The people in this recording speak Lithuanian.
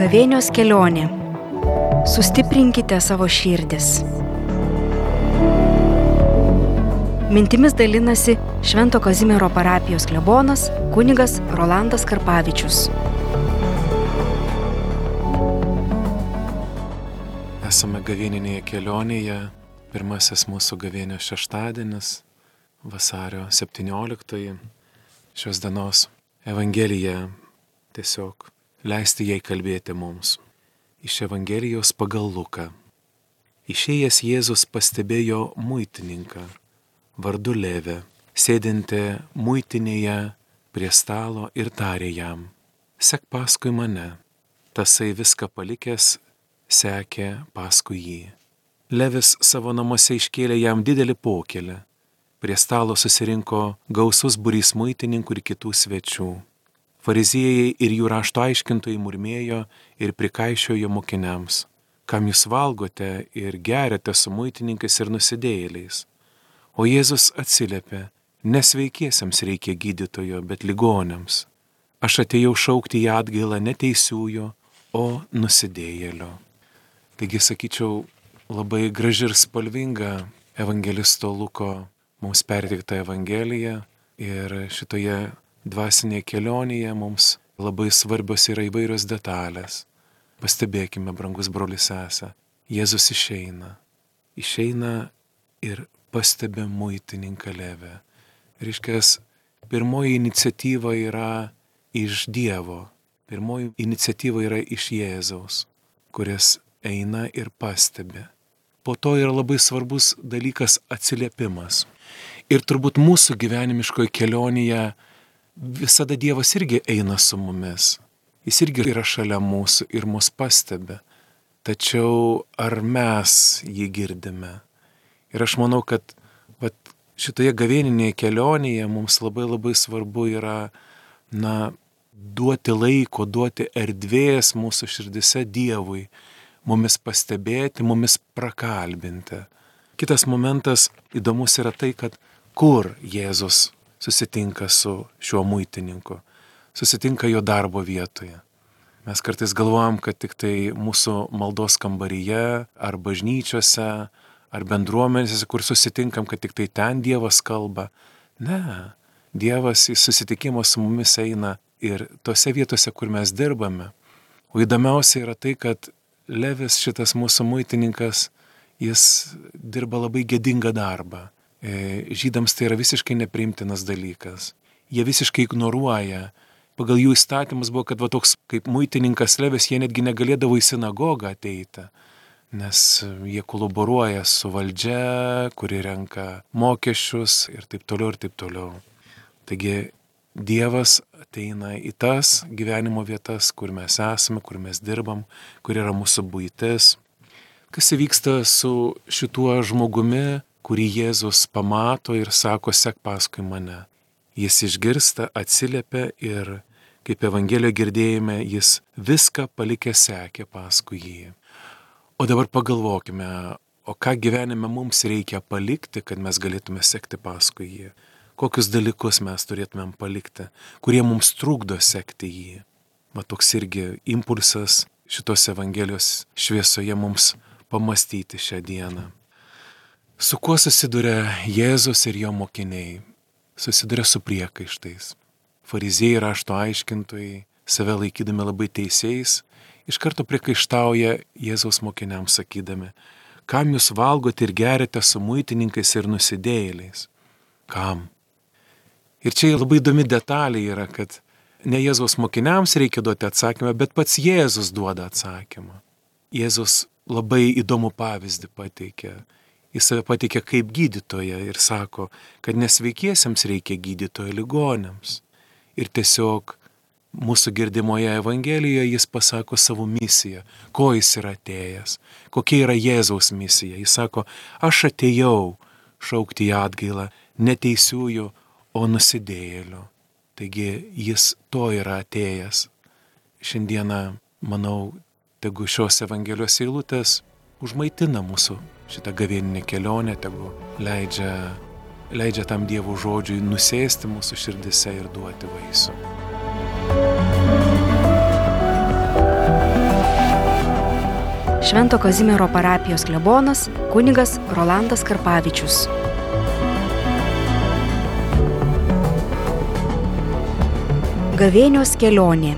Gavėnios kelionė. Sustiprinkite savo širdis. Mintimis dalinasi Švento Kazimiero parapijos klebonas kunigas Rolandas Karpavičius. Esame gavėninėje kelionėje, pirmasis mūsų gavėnio šeštadienis, vasario 17. Šios dienos Evangelija tiesiog leisti jai kalbėti mums. Iš Evangelijos pagal Luką. Išėjęs Jėzus pastebėjo muitininką, vardu Levę, sėdinti muitinėje prie stalo ir tarė jam, sek paskui mane. Tasai viską palikęs, sekė paskui jį. Levis savo namuose iškėlė jam didelį pokelį. Prie stalo susirinko gausus burys muitininkų ir kitų svečių. Fariziejai ir jų rašto aiškintojai murmėjo ir prikaišiojo mokiniams, kam jūs valgote ir geriate su muitininkais ir nusidėjėliais. O Jėzus atsiliepė, nesveikiesiems reikia gydytojo, bet ligonėms. Aš atėjau šaukti į atgailą neteisiųjų, o nusidėjėlio. Taigi sakyčiau, labai graži ir spalvinga evangelisto Luko mums perteikta Evangelija ir šitoje dvasinėje kelionėje mums labai svarbios yra įvairios detalės. Pastebėkime, brangus brolis esą, Jėzus išeina. Išeina ir pastebė muitininką levę. Reiškia, pirmoji iniciatyva yra iš Dievo, pirmoji iniciatyva yra iš Jėzaus, kuris eina ir pastebi. Po to yra labai svarbus dalykas atsiliepimas. Ir turbūt mūsų gyvenimiškoje kelionėje visada Dievas irgi eina su mumis. Jis irgi yra šalia mūsų ir mus pastebi. Tačiau ar mes jį girdime? Ir aš manau, kad vat, šitoje gavėninėje kelionėje mums labai labai svarbu yra, na, duoti laiko, duoti erdvės mūsų širdise Dievui, mumis pastebėti, mumis prakalbinti. Kitas momentas įdomus yra tai, kad kur Jėzus susitinka su šiuo muitininku, susitinka jo darbo vietoje. Mes kartais galvojam, kad tik tai mūsų maldos kambaryje ar bažnyčiose ar bendruomenėse, kur susitinkam, kad tik tai ten Dievas kalba. Ne, Dievas į susitikimą su mumis eina ir tose vietose, kur mes dirbame. O įdomiausia yra tai, kad Levis šitas mūsų muitininkas, jis dirba labai gėdingą darbą. E, žydams tai yra visiškai nepriimtinas dalykas. Jie visiškai ignoruoja. Pagal jų įstatymus buvo, kad va toks kaip muitininkas Levis, jie netgi negalėdavo į sinagogą ateiti, nes jie kolaboruoja su valdžia, kuri renka mokesčius ir taip toliau ir taip toliau. Taigi Dievas ateina į tas gyvenimo vietas, kur mes esame, kur mes dirbam, kur yra mūsų būtis. Kas įvyksta su šituo žmogumi, kurį Jėzus pamato ir sako, sek paskui mane. Jis išgirsta, atsiliepia ir, kaip Evangelijoje girdėjome, jis viską palikė sekė paskui jį. O dabar pagalvokime, o ką gyvenime mums reikia palikti, kad mes galėtume sekti paskui jį. Kokius dalykus mes turėtumėm palikti, kurie mums trukdo sekti jį. Va toks irgi impulsas šitos Evangelijos šviesoje mums pamastyti šią dieną. Su kuo susiduria Jėzus ir jo mokiniai? Susiduria su priekaištais. Fariziejai rašto aiškintojai, save laikydami labai teisėjais, iš karto priekaištauja Jėzaus mokiniams sakydami, kam jūs valgote ir gerite su muitininkais ir nusidėjėliais? Kam? Ir čia labai įdomi detalė yra, kad ne Jėzaus mokiniams reikia duoti atsakymą, bet pats Jėzus duoda atsakymą. Jėzus labai įdomų pavyzdį pateikė Jis save patikė kaip gydytoja ir sako, kad nesveikiesiems reikia gydytojo ligonėms. Ir tiesiog mūsų girdimoje Evangelijoje jis pasako savo misiją, ko jis yra atėjęs, kokia yra Jėzaus misija. Jis sako, aš atėjau šaukti į atgailą neteisiųjų, o nusidėjėlių. Taigi jis to yra atėjęs. Šiandieną, manau, tegu šios Evangelijos eilutės užmaitina mūsų šitą gavėninę kelionę, tegu leidžia, leidžia tam Dievo žodžiui nusėsti mūsų širdise ir duoti vaisių. Švento Kazimiero parapijos klebonas kunigas Rolandas Karpavičius. Gavėnios kelionė